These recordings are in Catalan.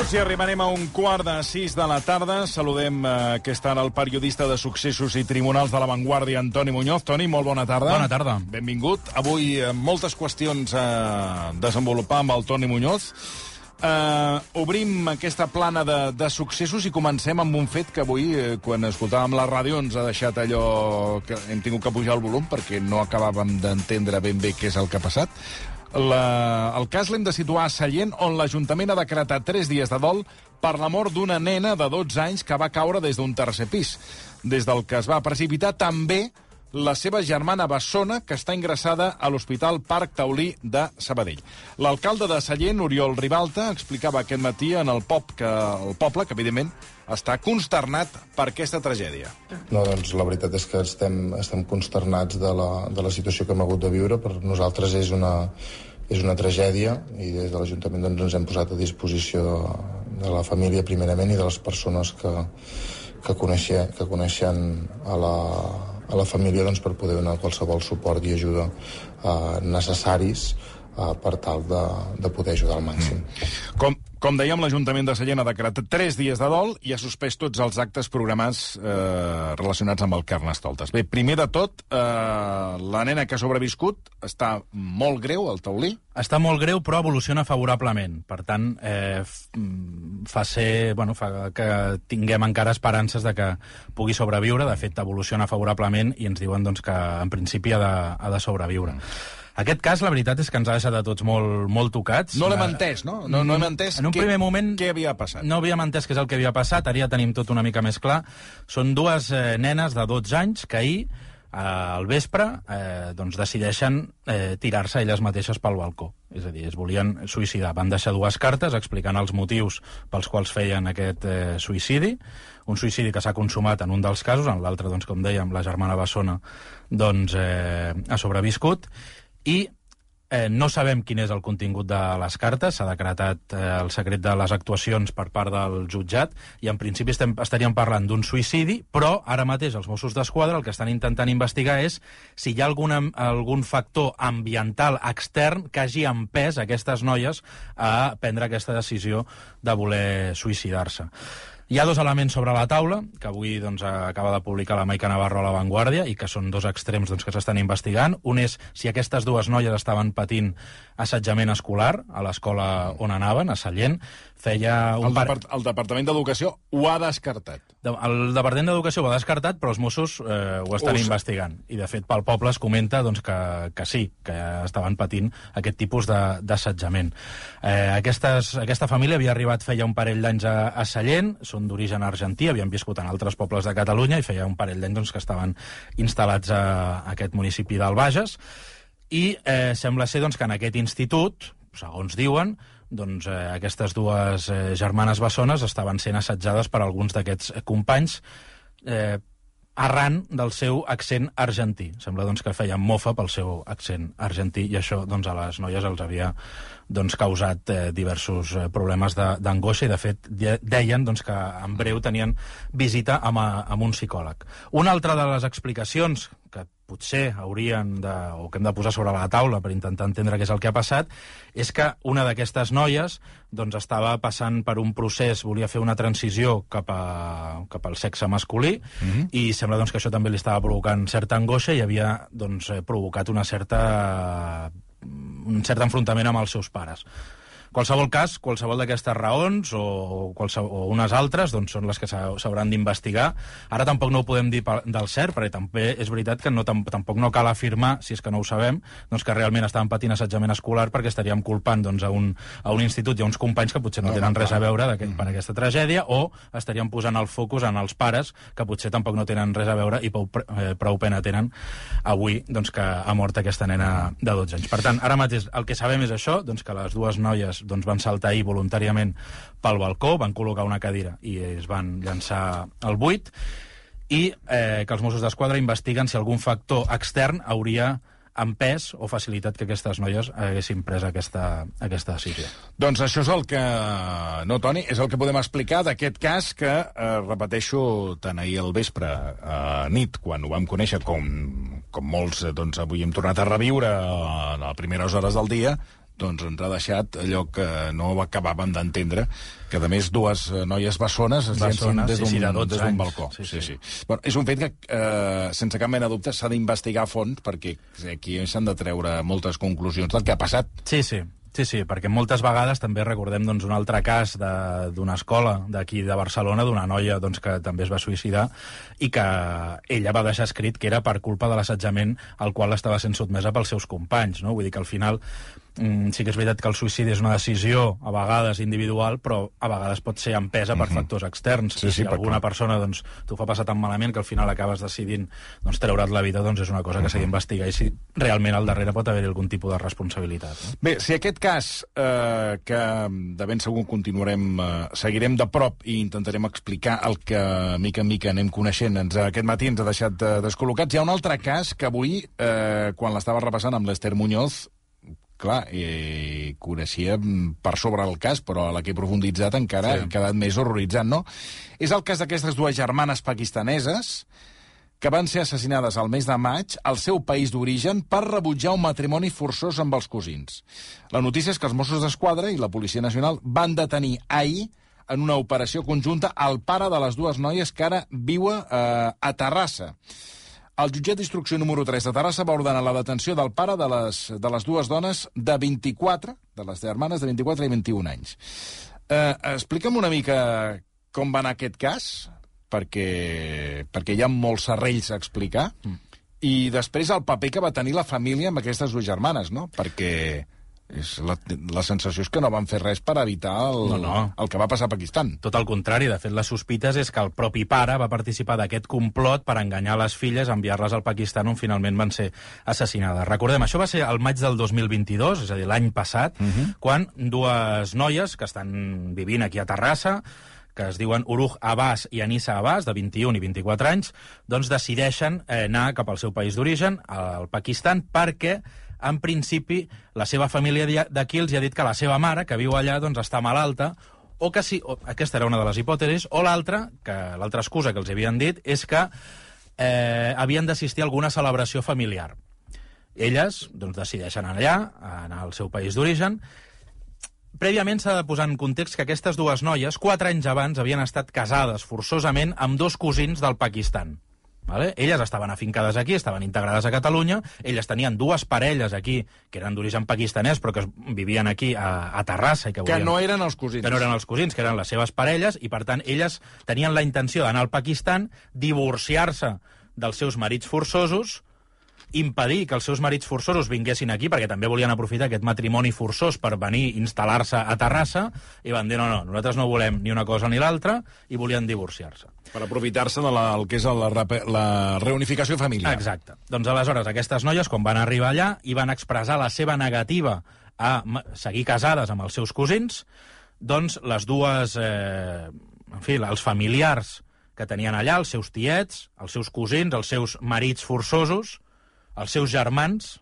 minuts i arribarem a un quart de sis de la tarda. Saludem eh, aquesta hora el periodista de successos i tribunals de la Vanguardia, Antoni Muñoz. Toni, molt bona tarda. Bona tarda. Benvingut. Avui eh, moltes qüestions a desenvolupar amb el Toni Muñoz. Uh, obrim aquesta plana de, de successos i comencem amb un fet que avui, eh, quan escoltàvem la ràdio, ens ha deixat allò que hem tingut que pujar el volum perquè no acabàvem d'entendre ben bé què és el que ha passat. La, el cas l'hem de situar a Sallent, on l'Ajuntament ha decretat 3 dies de dol per la mort d'una nena de 12 anys que va caure des d'un tercer pis. Des del que es va precipitar també la seva germana Bessona, que està ingressada a l'Hospital Parc Taulí de Sabadell. L'alcalde de Sallent, Oriol Ribalta, explicava aquest matí en el, pop que, el poble que, evidentment, està consternat per aquesta tragèdia. No, doncs la veritat és que estem, estem consternats de la, de la situació que hem hagut de viure. Per nosaltres és una, és una tragèdia i des de l'Ajuntament doncs, ens hem posat a disposició de, de la família primerament i de les persones que, que, coneixia, que coneixen a la, a la família doncs, per poder donar qualsevol suport i ajuda eh, necessaris eh, per tal de, de poder ajudar al màxim. Com, com dèiem, l'Ajuntament de Sallent ha decretat 3 dies de dol i ha suspès tots els actes programats eh, relacionats amb el Carnestoltes. Bé, primer de tot, eh, la nena que ha sobreviscut està molt greu, al taulí. Està molt greu, però evoluciona favorablement. Per tant, eh, fa ser, bueno, fa que tinguem encara esperances de que pugui sobreviure. De fet, evoluciona favorablement i ens diuen doncs, que en principi ha de, ha de sobreviure. Mm. Aquest cas, la veritat és que ens ha deixat a tots molt, molt tocats. No l'hem entès, no? No, no hem entès en un què, primer moment, què havia passat. No havíem entès què és el que havia passat, ara ja tenim tot una mica més clar. Són dues eh, nenes de 12 anys que ahir, eh, al vespre, eh, doncs decideixen eh, tirar-se elles mateixes pel balcó. És a dir, es volien suïcidar. Van deixar dues cartes explicant els motius pels quals feien aquest eh, suïcidi. Un suïcidi que s'ha consumat en un dels casos, en l'altre, doncs, com dèiem, la germana Bessona doncs, eh, ha sobreviscut i Eh, no sabem quin és el contingut de les cartes, s'ha decretat eh, el secret de les actuacions per part del jutjat, i en principi estem, estaríem parlant d'un suïcidi, però ara mateix els Mossos d'Esquadra el que estan intentant investigar és si hi ha alguna, algun factor ambiental extern que hagi empès aquestes noies a prendre aquesta decisió de voler suïcidar-se. Hi ha dos elements sobre la taula, que avui doncs, acaba de publicar la Maica Navarro a La Vanguardia, i que són dos extrems doncs, que s'estan investigant. Un és si aquestes dues noies estaven patint assetjament escolar a l'escola on anaven, a Sallent. Feia un el, depart el Departament d'Educació ho ha descartat. El Departament d'Educació ho ha descartat, però els Mossos eh, ho estan Us... investigant. I, de fet, pel poble es comenta doncs, que, que sí, que estaven patint aquest tipus d'assetjament. Eh, aquestes, aquesta família havia arribat feia un parell d'anys a, a Sallent, són d'origen argentí, havien viscut en altres pobles de Catalunya i feia un parell d'anys doncs, que estaven instal·lats a, a aquest municipi del Bages, i eh, sembla ser doncs, que en aquest institut, segons diuen, doncs, eh, aquestes dues eh, germanes bessones estaven sent assetjades per alguns d'aquests companys eh, arran del seu accent argentí. Sembla doncs, que feien mofa pel seu accent argentí i això doncs, a les noies els havia doncs, causat eh, diversos eh, problemes d'angoixa i, de fet, deien doncs, que en breu tenien visita amb, a, amb un psicòleg. Una altra de les explicacions potser haurien de, o que hem de posar sobre la taula per intentar entendre què és el que ha passat, és que una d'aquestes noies doncs, estava passant per un procés, volia fer una transició cap, a, cap al sexe masculí, mm -hmm. i sembla doncs, que això també li estava provocant certa angoixa i havia doncs, eh, provocat una certa un cert enfrontament amb els seus pares qualsevol cas, qualsevol d'aquestes raons o, o unes altres doncs, són les que s'hauran d'investigar. Ara tampoc no ho podem dir del cert, perquè també és veritat que no, tampoc no cal afirmar, si és que no ho sabem, doncs que realment estaven patint assetjament escolar perquè estaríem culpant doncs, a, un, a un institut i a uns companys que potser no, no tenen res a veure aquest, per aquesta tragèdia o estaríem posant el focus en els pares que potser tampoc no tenen res a veure i prou, eh, prou pena tenen avui doncs, que ha mort aquesta nena de 12 anys. Per tant, ara mateix el que sabem és això, doncs, que les dues noies doncs, van saltar ahir voluntàriament pel balcó, van col·locar una cadira i es van llançar al buit, i eh, que els Mossos d'Esquadra investiguen si algun factor extern hauria empès o facilitat que aquestes noies haguessin pres aquesta, aquesta decisió. Doncs això és el que, no, Toni, és el que podem explicar d'aquest cas que, eh, repeteixo, tant ahir al vespre, a eh, nit, quan ho vam conèixer, com, com molts, eh, doncs avui hem tornat a reviure a les primeres hores del dia, doncs ens ha deixat allò que no acabàvem d'entendre, que a més dues eh, noies bessones es llencin des d'un sí, sí, de 12 des d'un anys. balcó. Sí, Sí, sí. sí. Bueno, és un fet que, eh, sense cap mena de dubte, s'ha d'investigar a fons, perquè aquí s'han de treure moltes conclusions del que ha passat. Sí, sí. Sí, sí, perquè moltes vegades també recordem doncs, un altre cas de- d'una escola d'aquí de Barcelona, d'una noia doncs, que també es va suïcidar i que ella va deixar escrit que era per culpa de l'assetjament al qual estava sent sotmesa pels seus companys. No? Vull dir que al final mm, sí que és veritat que el suïcidi és una decisió a vegades individual, però a vegades pot ser empesa per factors externs. Sí, sí, si alguna clar. persona doncs, t'ho fa passar tan malament que al final acabes decidint doncs, treure't la vida, doncs és una cosa que s'ha d'investigar i si realment al darrere pot haver-hi algun tipus de responsabilitat. No? Bé, si aquest cas, eh, que de ben segur continuarem, eh, seguirem de prop i intentarem explicar el que mica en mica anem coneixent, ens, aquest matí ens ha deixat eh, descol·locats. Hi ha un altre cas que avui, eh, quan l'estava repassant amb l'Ester Muñoz, clar, eh, coneixia per sobre el cas, però a la que he profunditzat encara Sí. he quedat més horroritzat, no? És el cas d'aquestes dues germanes pakistaneses que van ser assassinades al mes de maig al seu país d'origen per rebutjar un matrimoni forçós amb els cosins. La notícia és que els Mossos d'Esquadra i la Policia Nacional van detenir ahir en una operació conjunta el pare de les dues noies que ara viu eh, a Terrassa. El jutjat d'instrucció número 3 de Terrassa va ordenar la detenció del pare de les, de les dues dones de 24, de les germanes de 24 i 21 anys. Eh, explica'm una mica com va anar aquest cas, perquè, perquè hi ha molts serrells a explicar, mm. i després el paper que va tenir la família amb aquestes dues germanes, no? Perquè és la, la sensació és que no van fer res per evitar el, No, no. el que va passar a Pakistan. Tot el contrari, de fet, les sospites és que el propi pare va participar d'aquest complot per enganyar les filles, enviar-les al Pakistan, on finalment van ser assassinades. Recordem, això va ser el maig del 2022, és a dir, l'any passat, uh -huh. quan dues noies que estan vivint aquí a Terrassa, que es diuen Uruj Abbas i Anissa Abbas, de 21 i 24 anys, doncs decideixen eh, anar cap al seu país d'origen, al Pakistan, perquè en principi, la seva família d'aquí els ha dit que la seva mare, que viu allà, doncs està malalta, o que sí, o, aquesta era una de les hipòtesis, o l'altra, que l'altra excusa que els havien dit, és que eh, havien d'assistir a alguna celebració familiar. Elles doncs, decideixen anar allà, anar al seu país d'origen, Prèviament s'ha de posar en context que aquestes dues noies, quatre anys abans, havien estat casades forçosament amb dos cosins del Pakistan. Vale? Elles estaven afincades aquí, estaven integrades a Catalunya, elles tenien dues parelles aquí, que eren d'origen pakistanès, però que vivien aquí a, a Terrassa. I que, Que volien... no eren els cosins. que no eren els cosins, que eren les seves parelles, i per tant elles tenien la intenció d'anar al Pakistan, divorciar-se dels seus marits forçosos, impedir que els seus marits forçosos vinguessin aquí, perquè també volien aprofitar aquest matrimoni forçós per venir i instal·lar-se a Terrassa, i van dir, no, no, nosaltres no volem ni una cosa ni l'altra, i volien divorciar-se. Per aprofitar-se de la, el que és la, repe- la reunificació familiar. Exacte. Doncs aleshores aquestes noies, quan van arribar allà, i van expressar la seva negativa a seguir casades amb els seus cosins, doncs les dues, eh, en fi, els familiars que tenien allà, els seus tiets, els seus cosins, els seus marits forçosos, els seus germans,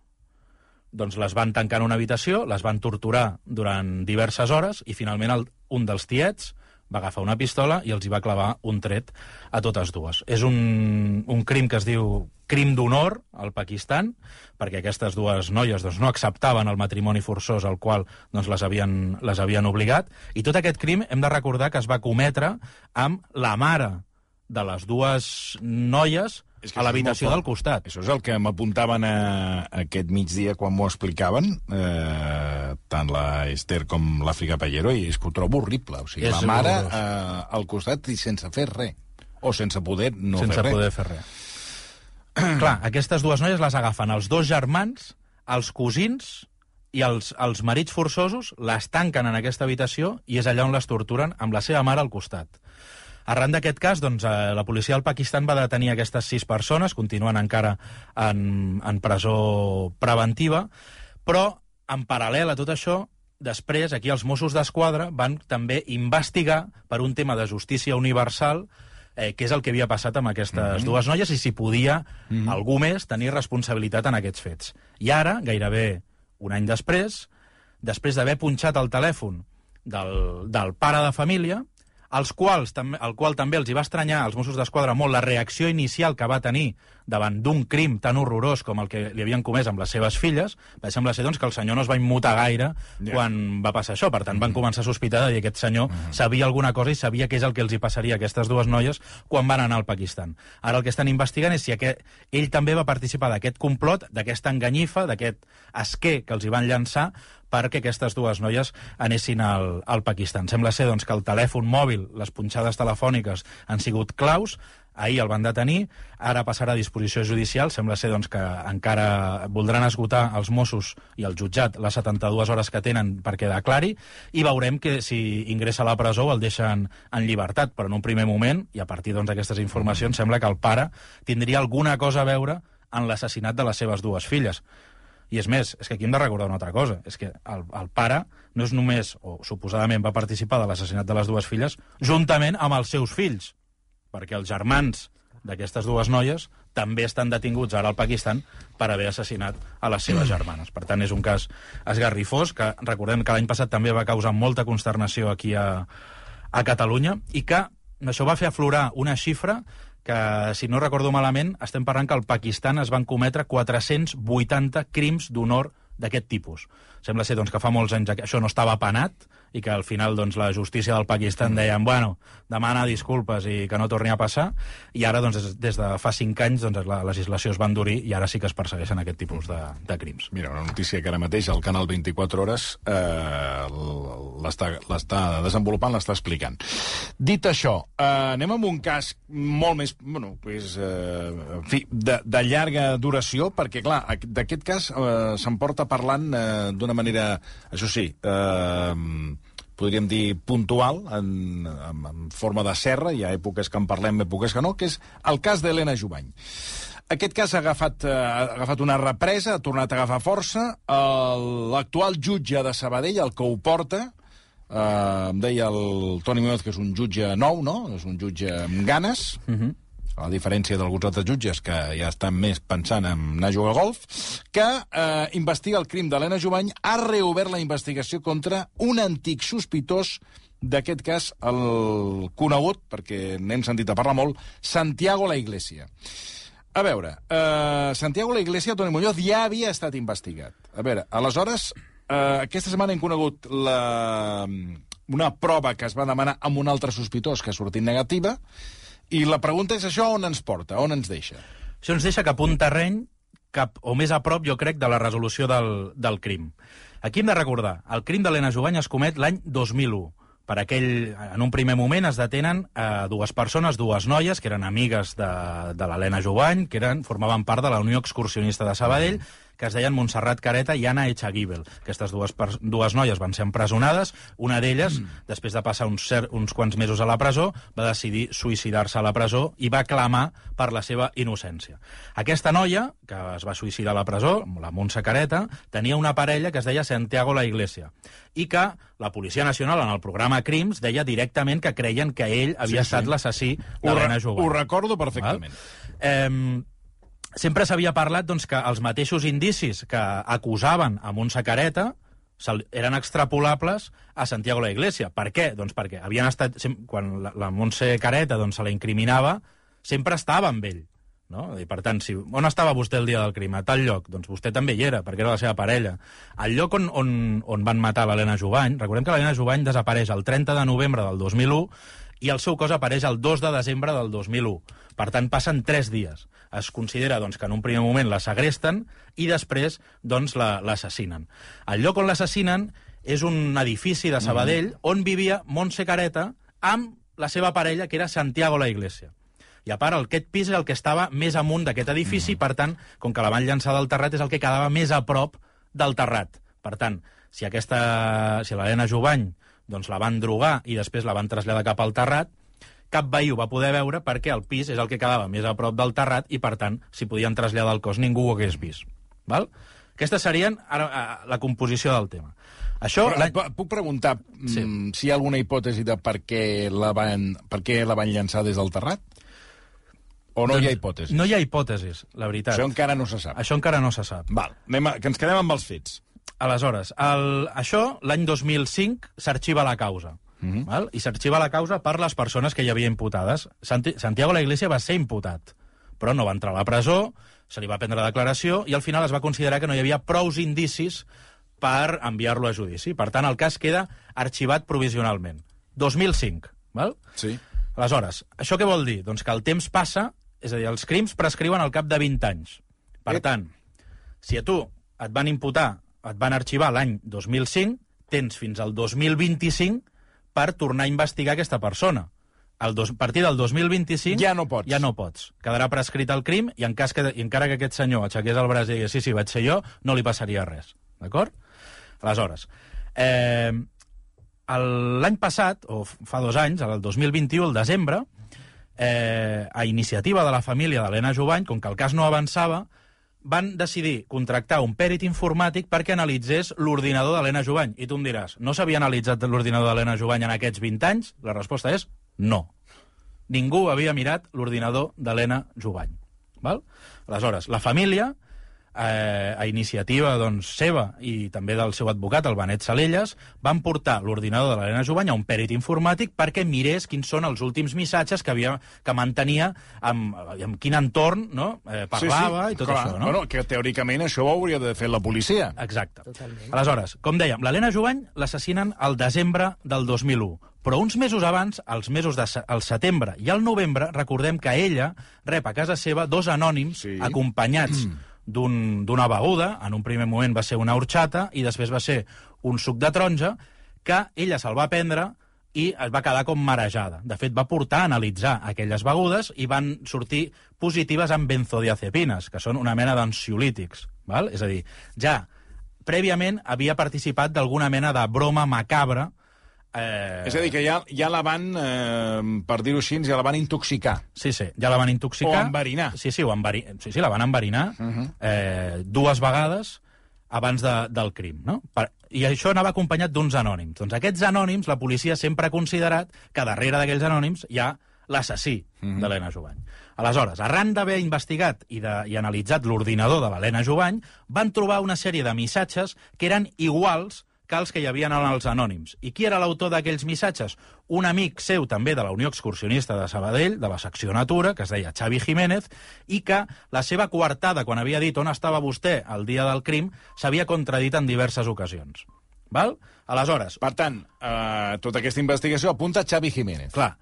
doncs les van tancar en una habitació, les van torturar durant diverses hores i finalment el, un dels tiets va agafar una pistola i els hi va clavar un tret a totes dues. És un, un crim que es diu crim d'honor al Pakistan, perquè aquestes dues noies doncs, no acceptaven el matrimoni forçós al qual doncs, les, havien, les havien obligat, i tot aquest crim hem de recordar que es va cometre amb la mare de les dues noies És que a l'habitació del costat. Això és el que m'apuntaven a, aquest migdia quan m'ho explicaven, eh, tant la Esther com l'Àfrica Pallero, i és que ho trobo horrible. O sigui, És la mare eh, al costat i sense fer res. O sense poder no sense fer res. poder fer res. Clar, aquestes dues noies les agafen els dos germans, els cosins i els, els marits forçosos, les tanquen en aquesta habitació i és allà on les torturen amb la seva mare al costat. Arran d'aquest cas, doncs, eh, la policia del Pakistan va detenir aquestes sis persones, continuen encara en, en presó preventiva, però, en paral·lel a tot això, després, aquí els Mossos d'Esquadra van també investigar per un tema de justícia universal eh, què és el que havia passat amb aquestes mm -hmm. dues noies i si podia mm -hmm. algú més tenir responsabilitat en aquests fets. I ara, gairebé un any després, després d'haver punxat el telèfon del, del pare de família, els quals, el qual també els hi va estranyar als Mossos d'Esquadra molt la reacció inicial que va tenir davant d'un crim tan horrorós com el que li havien comès amb les seves filles, va semblar ser doncs, que el senyor no es va immutar gaire yeah. quan va passar això. Per tant, van mm-hmm. començar a sospitar de dir que aquest senyor mm -hmm. sabia alguna cosa i sabia què és el que els hi passaria a aquestes dues noies quan van anar al Pakistan. Ara el que estan investigant és si aquest, ell també va participar d'aquest complot, d'aquesta enganyifa, d'aquest esquer que els hi van llançar perquè aquestes dues noies anessin al, al Pakistan. Sembla ser doncs, que el telèfon mòbil, les punxades telefòniques han sigut claus, ahir el van detenir, ara passarà a disposició judicial, sembla ser doncs, que encara voldran esgotar els Mossos i el jutjat les 72 hores que tenen perquè declari, i veurem que si ingressa a la presó el deixen en llibertat, però en un primer moment, i a partir doncs, d'aquestes doncs, informacions, sembla que el pare tindria alguna cosa a veure en l'assassinat de les seves dues filles. I és més, és que aquí hem de recordar una altra cosa, és que el, el pare no és només, o suposadament va participar de l'assassinat de les dues filles, juntament amb els seus fills, perquè els germans d'aquestes dues noies també estan detinguts ara al Pakistan per haver assassinat a les seves germanes. Per tant, és un cas esgarrifós, que recordem que l'any passat també va causar molta consternació aquí a, a Catalunya, i que això va fer aflorar una xifra que, si no recordo malament, estem parlant que al Pakistan es van cometre 480 crims d'honor d'aquest tipus. Sembla ser doncs, que fa molts anys això no estava penat, i que al final doncs, la justícia del Pakistan mm. deien, bueno, demana disculpes i que no torni a passar, i ara, doncs, des, des de fa cinc anys, doncs, la legislació es va endurir i ara sí que es persegueixen aquest tipus de, de crims. Mira, una notícia que ara mateix el canal 24 Hores eh, l'està desenvolupant, l'està explicant. Dit això, eh, anem amb un cas molt més, bueno, pues, eh, en fi, de, de llarga duració, perquè, clar, d'aquest cas eh, se'n porta parlant eh, d'una manera, això sí, eh, podríem dir, puntual, en, en, en forma de serra, hi ha èpoques que en parlem, èpoques que no, que és el cas d'Helena Jubany. Aquest cas ha agafat, uh, ha agafat una represa, ha tornat a agafar força. L'actual jutge de Sabadell, el que ho porta, uh, em deia el Toni Muñoz que és un jutge nou, no? És un jutge amb ganes. Uh mhm. A la diferència d'alguns altres jutges que ja estan més pensant en anar a jugar a golf, que eh, investiga el crim d'Helena Jovany, ha reobert la investigació contra un antic sospitós d'aquest cas, el conegut, perquè n'hem sentit a parlar molt, Santiago la Iglesia. A veure, eh, Santiago la Iglesia, Toni Muñoz, ja havia estat investigat. A veure, aleshores, eh, aquesta setmana hem conegut la, una prova que es va demanar amb un altre sospitós que ha sortit negativa, i la pregunta és això on ens porta, on ens deixa? Això ens deixa cap un terreny cap, o més a prop, jo crec, de la resolució del, del crim. Aquí hem de recordar, el crim d'Helena Jovany es comet l'any 2001. Per aquell, en un primer moment es detenen eh, dues persones, dues noies, que eren amigues de, de l'Helena Jovany, que eren, formaven part de la Unió Excursionista de Sabadell, que es deien Montserrat Careta i Anna Echagüibel. Aquestes dues, dues noies van ser empresonades. Una d'elles, mm. després de passar uns, cert, uns quants mesos a la presó, va decidir suïcidar-se a la presó i va clamar per la seva innocència. Aquesta noia, que es va suïcidar a la presó, la Montse Careta, tenia una parella que es deia Santiago la Iglesia i que la Policia Nacional, en el programa Crims, deia directament que creien que ell havia sí, estat sí. l'assassí d'Helena Jovany. Ho recordo perfectament. Eh, sempre s'havia parlat doncs, que els mateixos indicis que acusaven a Montse Careta eren extrapolables a Santiago la Iglesia. Per què? Doncs perquè havien estat, quan la, la Montse Careta doncs, se la incriminava, sempre estava amb ell. No? I per tant, si, on estava vostè el dia del crim? A tal lloc? Doncs vostè també hi era, perquè era la seva parella. Al lloc on, on, on van matar l'Helena Jovany, recordem que l'Helena Jovany desapareix el 30 de novembre del 2001 i el seu cos apareix el 2 de desembre del 2001. Per tant, passen 3 dies es considera doncs, que en un primer moment la segresten i després doncs, l'assassinen. La, el lloc on l'assassinen és un edifici de Sabadell mm. on vivia Montse Careta amb la seva parella, que era Santiago la Iglesia. I a part, aquest pis és el que estava més amunt d'aquest edifici, mm. per tant, com que la van llançar del terrat, és el que quedava més a prop del terrat. Per tant, si aquesta, si l'Helena Jovany doncs, la van drogar i després la van traslladar cap al terrat, cap veí ho va poder veure perquè el pis és el que quedava més a prop del terrat i, per tant, si podien traslladar el cos, ningú ho hagués vist. Val? Aquestes serien ara, la composició del tema. Això, Però, puc preguntar mm, sí. si hi ha alguna hipòtesi de per què la van, per què la van llançar des del terrat? O no doncs hi ha hipòtesis? No hi ha hipòtesis, la veritat. Això encara no se sap. Això encara no se sap. Val, anem a, que ens quedem amb els fets. Aleshores, el, això, l'any 2005, s'arxiva la causa. Mm -hmm. val? I s'arxiva la causa per les persones que hi havia imputades. Santi Santiago la Iglesia va ser imputat, però no va entrar a la presó, se li va prendre declaració i al final es va considerar que no hi havia prous indicis per enviar-lo a judici. Per tant, el cas queda arxivat provisionalment. 2005, val? Sí. Aleshores, això què vol dir? Doncs que el temps passa, és a dir, els crims prescriuen al cap de 20 anys. Per Ep. tant, si a tu et van imputar, et van arxivar l'any 2005, tens fins al 2025 per tornar a investigar aquesta persona. El dos, a partir del 2025... Ja no pots. Ja no pots. Quedarà prescrit el crim i, en cas que, i encara que aquest senyor aixequés el braç i digués sí, sí, vaig ser jo, no li passaria res. D'acord? Aleshores, eh, l'any passat, o fa dos anys, el 2021, el desembre, eh, a iniciativa de la família d'Helena Jovany, com que el cas no avançava, van decidir contractar un pèrit informàtic perquè analitzés l'ordinador d'Helena Jovany. I tu em diràs, no s'havia analitzat l'ordinador d'Helena Jovany en aquests 20 anys? La resposta és no. Ningú havia mirat l'ordinador d'Helena Jovany. Val? Aleshores, la família, eh, a iniciativa doncs, seva i també del seu advocat, el Benet Salelles, van portar l'ordinador de l'Helena Jovany a un pèrit informàtic perquè mirés quins són els últims missatges que havia que mantenia, amb, amb quin entorn no? eh, parlava i tot clar. això. No? Bueno, que teòricament això ho hauria de fer la policia. Exacte. Totalment. Aleshores, com dèiem, l'Helena Jovany l'assassinen al desembre del 2001, però uns mesos abans, els mesos de se el setembre i el novembre, recordem que ella rep a casa seva dos anònims Sí. acompanyats d'un- d'una beguda, en un primer moment va ser una horxata i després va ser un suc de taronja, que ella se'l va prendre i es va quedar com marejada. De fet, va portar a analitzar aquelles begudes i van sortir positives amb benzodiazepines, que són una mena d'ansiolítics. És a dir, ja prèviament havia participat d'alguna mena de broma macabra Eh, És a dir, que ja, ja la van, eh, per dir-ho així, ja la van intoxicar. Sí, sí, ja la van intoxicar. O enverinar. Sí, sí, o enveri... sí, sí, la van enverinar uh -huh. eh, dues vegades abans de, del crim, no? Per... I això anava acompanyat d'uns anònims. Doncs aquests anònims, la policia sempre ha considerat que darrere d'aquells anònims hi ha l'assassí uh -huh. de l'Helena Jovany. Aleshores, arran d'haver investigat i, de, i analitzat l'ordinador de l'Helena Jovany, van trobar una sèrie de missatges que eren iguals que els que hi havia en els anònims. I qui era l'autor d'aquells missatges? Un amic seu també de la Unió Excursionista de Sabadell, de la secció Natura, que es deia Xavi Jiménez, i que la seva coartada, quan havia dit on estava vostè el dia del crim, s'havia contradit en diverses ocasions. Val? Aleshores, Per tant, eh, tota aquesta investigació apunta a Xavi Jiménez. clar,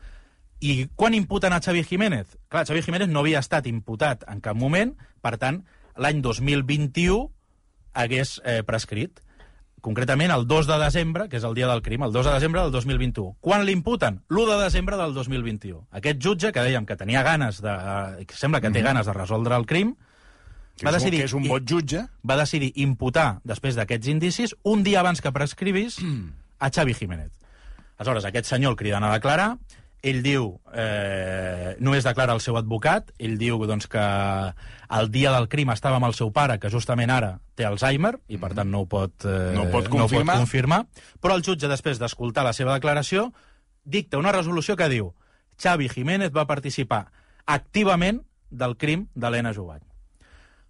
i quan imputen a Xavi Jiménez? Clar, Xavi Jiménez no havia estat imputat en cap moment, per tant, l'any 2021 hagués eh, prescrit concretament el 2 de desembre, que és el dia del crim, el 2 de desembre del 2021. Quan l'imputen? L'1 de desembre del 2021. Aquest jutge, que dèiem que tenia ganes de... Eh, que sembla que té ganes de resoldre el crim, Que va decidir, que és un bon jutge. va decidir imputar, després d'aquests indicis, un dia abans que prescrivís, a Xavi Jiménez. Aleshores, aquest senyor el criden a declarar, ell diu, eh, només declara el seu advocat, ell diu doncs, que el dia del crim estava amb el seu pare, que justament ara té Alzheimer, i per tant no ho pot, eh, No ho pot no ho confirmar. pot confirmar, però el jutge, després d'escoltar la seva declaració, dicta una resolució que diu Xavi Jiménez va participar activament del crim d'Helena Jovany.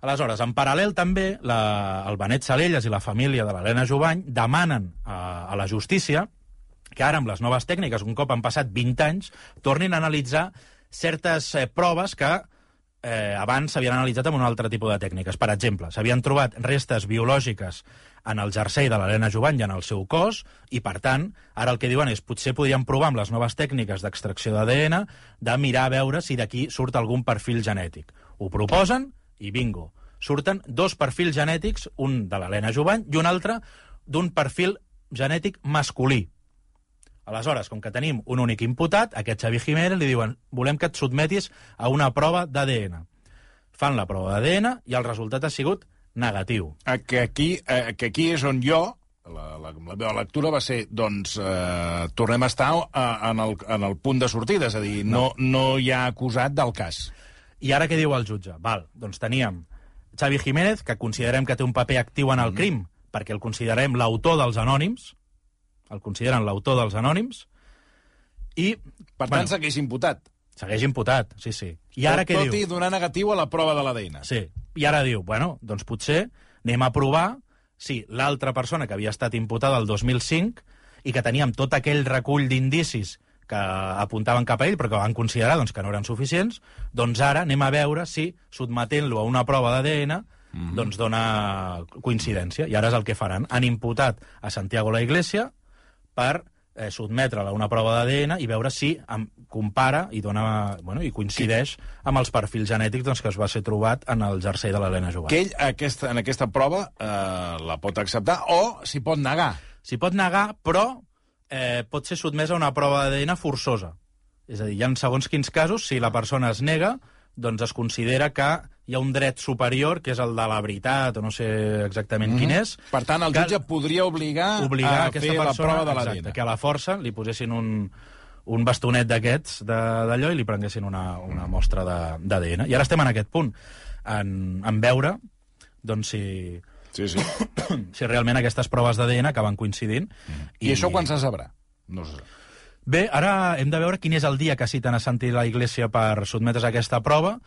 Aleshores, en paral·lel també, la, el Benet Salelles i la família de l'Helena Jovany demanen a, a la justícia que ara, amb les noves tècniques, un cop han passat 20 anys, tornin a analitzar certes eh, proves que eh, abans s'havien analitzat amb un altre tipus de tècniques. Per exemple, s'havien trobat restes biològiques en el jersei de l'Helena Jovany i en el seu cos, i per tant, ara el que diuen és potser podríem provar amb les noves tècniques d'extracció d'ADN de mirar a veure si d'aquí surt algun perfil genètic. Ho proposen i bingo. Surten dos perfils genètics, un de l'Helena Jovany i un altre d'un perfil genètic masculí. Aleshores, com que tenim un únic imputat, aquest Xavi Jiménez li diuen volem que et sotmetis a una prova d'ADN. Fan la prova d'ADN i el resultat ha sigut negatiu. Eh, que, aquí, eh, que aquí és on jo, la, la, la meva lectura va ser, doncs, eh, tornem a estar eh, en, el, en el punt de sortida, és a dir, no, no hi ha acusat del cas. I ara què diu el jutge? Val, doncs teníem Xavi Jiménez, que considerem que té un paper actiu en el Mm. crim, perquè el considerem l'autor dels anònims, el consideren l'autor dels anònims, i... Per tant, segueix imputat. segueix imputat, sí, sí. I ara tot, què tot diu? i donar negatiu a la prova de l'ADN. Sí, i ara diu, bueno, doncs potser anem a provar si l'altra persona que havia estat imputada el 2005 i que teníem tot aquell recull d'indicis que apuntaven cap a ell, però que van considerar doncs, que no eren suficients, doncs ara anem a veure si, sotmetent-lo a una prova d'ADN, mm -hmm. doncs dona coincidència. I ara és el que faran. Han imputat a Santiago la Iglesia per eh, sotmetre-la a una prova d'ADN i veure si em, compara i dona, bueno, i coincideix amb els perfils genètics doncs, que es va ser trobat en el jersei de l'Helena Jovany. Que ell aquesta, en aquesta prova eh, la pot acceptar o s'hi pot negar. S'hi pot negar, però eh, pot ser sotmesa a una prova d'ADN forçosa. És a dir, hi ha segons quins casos, si la persona es nega, doncs es considera que hi ha un dret superior, que és el de la veritat, o no sé exactament mm -hmm. quin és. Per tant, el jutge podria obligar, obligar a aquesta fer persona, la prova de exacte, l'ADN. que a la força li posessin un, un bastonet d'aquests d'allò i li prenguessin una, una mostra d'ADN. I ara estem en aquest punt, en, en veure doncs, si, Sí, sí. si realment aquestes proves d'ADN acaben coincidint. I, I això quan se sabrà? No se sabrà. Bé, ara hem de veure quin és el dia que citen a Santi la Iglesia per sotmetre's a aquesta prova.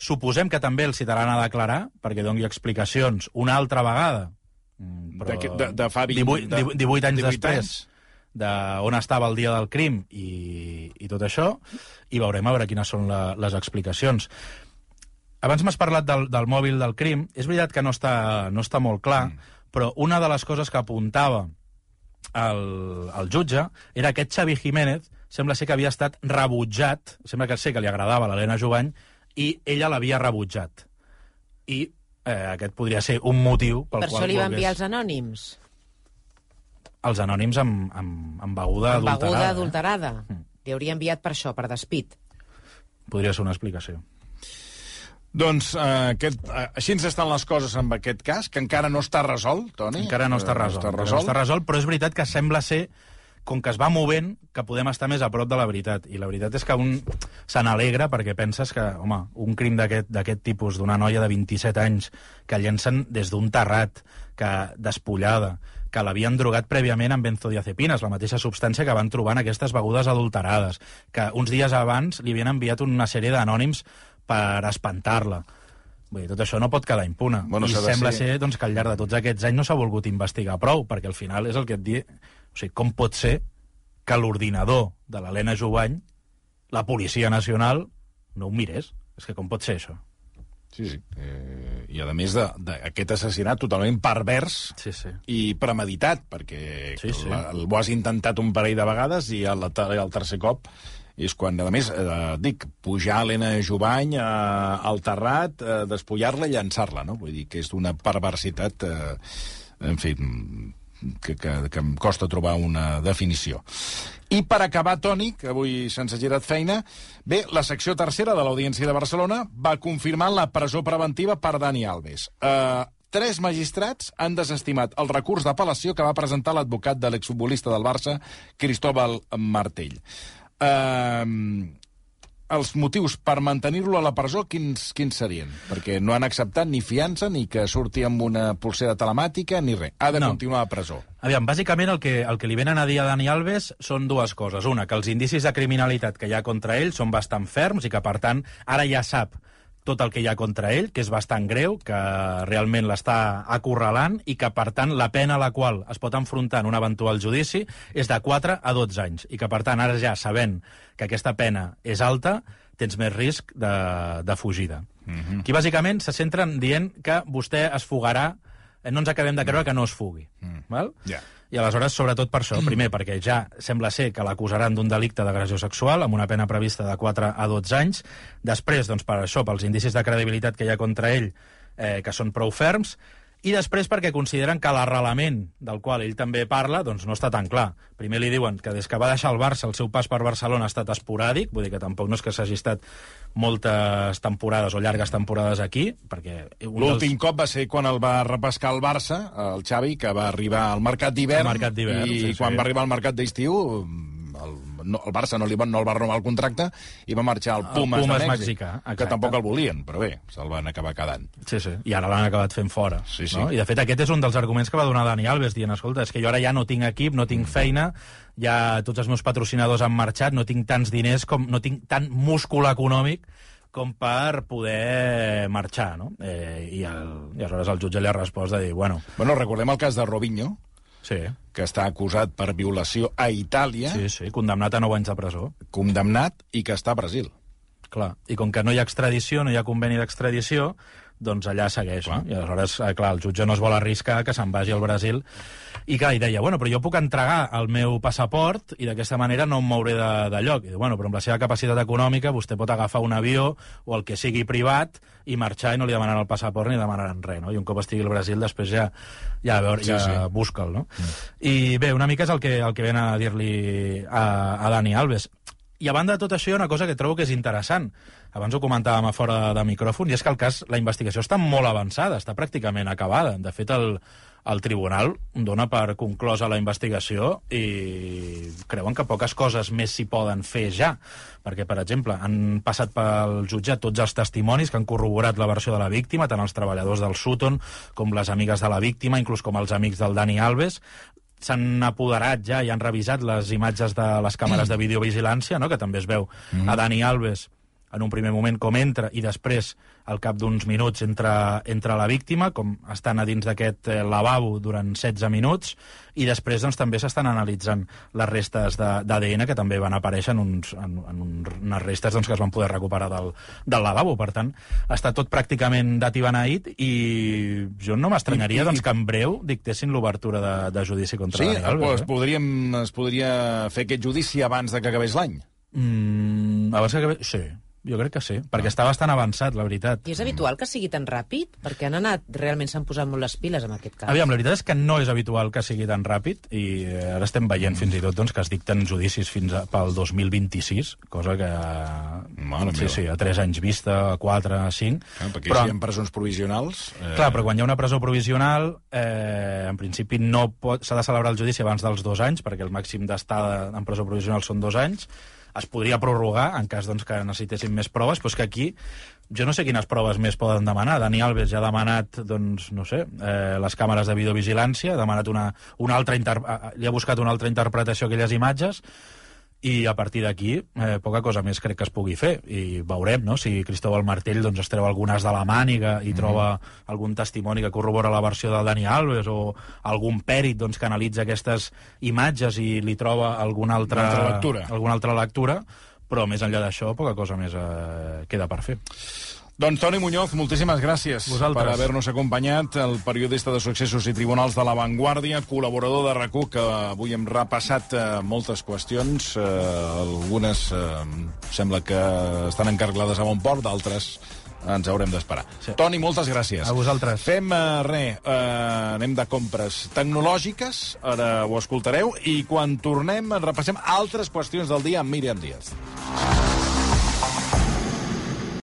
Suposem que també el citaran a declarar, perquè doni explicacions una altra vegada. Mm, De que- de- de fa 20 18, de- 18 anys 18 després anys. d'on estava el dia del crim i, i tot això, i veurem a veure quines són la, les explicacions. Abans m'has parlat del, del mòbil del crim. És veritat que no està, no està molt clar, mm. però una de les coses que apuntava el, el jutge era aquest Xavi Jiménez sembla ser que havia estat rebutjat, sembla que sé que li agradava a l'Helena Jovany, i ella l'havia rebutjat. I eh, aquest podria ser un motiu pel Per qual això li va volgués- enviar els anònims. els anònims amb, amb, amb beguda Amb adulterada. beguda eh? adulterada. Mm. Li hauria enviat per això, per despit. Podria ser una explicació. Doncs eh, aquest, eh, així ens estan les coses amb aquest cas, que encara no està resolt, Toni. Encara no està Eh, resolt. Està encara resolt. No està resolt, però és veritat que sembla ser com que es va movent, que podem estar més a prop de la veritat. I la veritat és que un se n'alegra perquè penses que, home, un crim d'aquest tipus, d'una noia de 27 anys, que llencen des d'un terrat, que despullada, que l'havien drogat prèviament amb benzodiazepines, la mateixa substància que van trobar en aquestes begudes adulterades, que uns dies abans li havien enviat una sèrie d'anònims per espantar-la. Vull dir, tot això no pot quedar impune. Bueno, I sembla ser- ser doncs, que al llarg de tots aquests anys no s'ha volgut investigar prou, perquè al final és el que et di... O sigui, com pot ser que l'ordinador de l'Helena Jovany, la Policia Nacional, no ho mirés? És que com pot ser això? Sí, sí. Eh, I a més d'aquest assassinat totalment pervers Sí, sí. i premeditat, perquè Sí, sí. La, el, ho has intentat un parell de vegades i el, el tercer cop és quan, a més, eh, dic, pujar l'Helena Jovany eh, al terrat, eh, despullar-la i llançar-la, no? Vull dir que és d'una perversitat, eh, en fi, que, que, que em costa trobar una definició. I per acabar, Toni, que avui se'ns ha girat feina, bé, la secció tercera de l'Audiència de Barcelona va confirmar la presó preventiva per Dani Alves. Uh, tres magistrats han desestimat el recurs d'apel·lació que va presentar l'advocat de l'exfutbolista del Barça, Cristóbal Martell. Uh, els motius per mantenir-lo a la presó, quins, quins serien? Perquè no han acceptat ni fiança, ni que surti amb una pulsera telemàtica, ni res. Ha de No. continuar a presó. Aviam, bàsicament el que, el que li venen a dir a Dani Alves són dues coses. Una, que els indicis de criminalitat que hi ha contra ell són bastant ferms i que, per tant, ara ja sap tot el que hi ha contra ell, que és bastant greu, que realment l'està acorralant i que, per tant, la pena a la qual es pot enfrontar en un eventual judici és de 4 a 12 anys. I que, per tant, ara ja sabent que aquesta pena és alta, tens més risc de, de fugida. Mm -hmm. Aquí, bàsicament, se centren dient que vostè es fugarà eh, no ens acabem de creure que no es fugui. Mm. Val? Ja. I aleshores, sobretot per això, primer, perquè ja sembla ser que l'acusaran d'un delicte d'agressió sexual amb una pena prevista de 4 a 12 anys. Després, doncs, per això, pels indicis de credibilitat que hi ha contra ell, eh, que són prou ferms, i després perquè consideren que l'arrelament del qual ell també parla doncs no està tan clar. Primer li diuen que des que va deixar el Barça el seu pas per Barcelona ha estat esporàdic, vull dir que tampoc no és que s'hagi estat moltes temporades o llargues temporades aquí, perquè... L'últim dels- cop va ser quan el va repescar el Barça, el Xavi, que va arribar al mercat d'hivern. I sí, sí. quan va arribar al mercat d'estiu, no, el Barça no, li va, no el va renovar el contracte i va marxar al Pumas, Pumas de Mèxic, mexicà, que tampoc el volien, però bé, se'l van acabar quedant. Sí, sí, i ara l'han acabat fent fora. Sí, sí. No? I, de fet, aquest és un dels arguments que va donar Dani Alves, dient, escolta, és que jo ara ja no tinc equip, no Mm. tinc feina, ja tots els meus patrocinadors han marxat, no tinc tants diners, com no tinc tant múscul econòmic com per poder marxar, no? Eh, i, el, I aleshores el jutge li ha respost de dir, bueno, Bueno, recordem el cas de Robinho, Sí. que està acusat per violació a Itàlia, Sí, sí, condemnat a 9 anys de presó. condemnat, i que està a Brasil. Clar. I com que no hi ha extradició, no hi ha conveni d'extradició, doncs allà segueix. Clar. No? I aleshores, eh, clar, el jutge no es vol arriscar que se'n vagi al Brasil. I clar, i deia, bueno, però jo puc entregar el meu passaport i d'aquesta manera no em mouré de, de lloc. I diu, bueno, però amb la seva capacitat econòmica vostè pot agafar un avió o el que sigui privat i marxar i no li demanen el passaport ni demanaran res, no? I un cop estigui al Brasil després ja, ja, a veure, Sí, ja sí. busca'l, no? Mm. I bé, una mica és el que, el que ven a dir-li a, a Dani Alves. I a banda de tot això hi ha una cosa que trobo que és interessant. Abans ho comentàvem a fora de micròfon, i és que el cas, la investigació està molt avançada, està pràcticament acabada. De fet, el, el tribunal dona per conclosa la investigació i creuen que poques coses més s'hi poden fer ja. Perquè, per exemple, han passat pel jutjat tots els testimonis que han corroborat la versió de la víctima, tant els treballadors del Sutton com les amigues de la víctima, inclús com els amics del Dani Alves s'han apoderat ja i han revisat les imatges de les càmeres de videovigilància, no? que també es veu a Dani Alves en un primer moment com entra i després, al cap d'uns minuts, entra, entra la víctima, com estan a dins d'aquest eh, lavabo durant 16 minuts, i després doncs, també s'estan analitzant les restes de- d'ADN que també van aparèixer en, uns, en, en un- unes restes doncs, que es van poder recuperar del, del lavabo. Per tant, està tot pràcticament dat i beneït i jo no m'estranyaria doncs, que en breu dictessin l'obertura de, de judici contra Sí, Dani Alves. es, podríem, es podria fer aquest judici abans de que acabés l'any. Eh? Mm, abans que acabi... Sí, jo crec que sí, perquè està bastant avançat, la veritat. I és habitual que sigui tan ràpid? Perquè han anat, realment s'han posat molt les piles amb aquest cas. Aviam, la veritat és que no és habitual que sigui tan ràpid i eh, ara estem veient fins i tot doncs, que es dicten judicis fins a, pel 2026, cosa que... Mare sí, meva. sí, a 3 anys vista, a 4, a 5... Ah, perquè però... si hi ha presons provisionals... Eh... Clar, però quan hi ha una presó provisional, eh, en principi no s'ha de celebrar el judici abans dels dos anys, perquè el màxim d'estada en presó provisional són dos anys. Es podria prorrogar en cas doncs, que necessitessin més proves, però és que aquí jo no sé quines proves més poden demanar. Dani Alves ja ha demanat, doncs, no sé, eh, les càmeres de videovigilància, ha demanat una, una altra inter... li ha buscat una altra interpretació a aquelles imatges, i a partir d'aquí eh, poca cosa més crec que es pugui fer i veurem no? si Cristóbal Martell doncs, es treu algunes de la màniga i troba algun testimoni que corrobora la versió del Dani Alves o algun pèrit doncs, que analitza aquestes imatges i li troba alguna altra, Una altra lectura. alguna altra lectura però més enllà d'això poca cosa més eh, queda per fer Doncs Toni Muñoz, moltíssimes gràcies Vosaltres. per haver-nos acompanyat, el periodista de successos i tribunals de La Vanguardia, col·laborador de rac que avui hem repassat eh, moltes qüestions, eh, algunes eh, sembla que estan encarglades a bon port, d'altres ens haurem d'esperar. Sí. Toni, moltes gràcies. A vosaltres. Fem eh, res, eh, anem de compres tecnològiques, ara ho escoltareu, i quan tornem repassem altres qüestions del dia amb Míriam Díaz.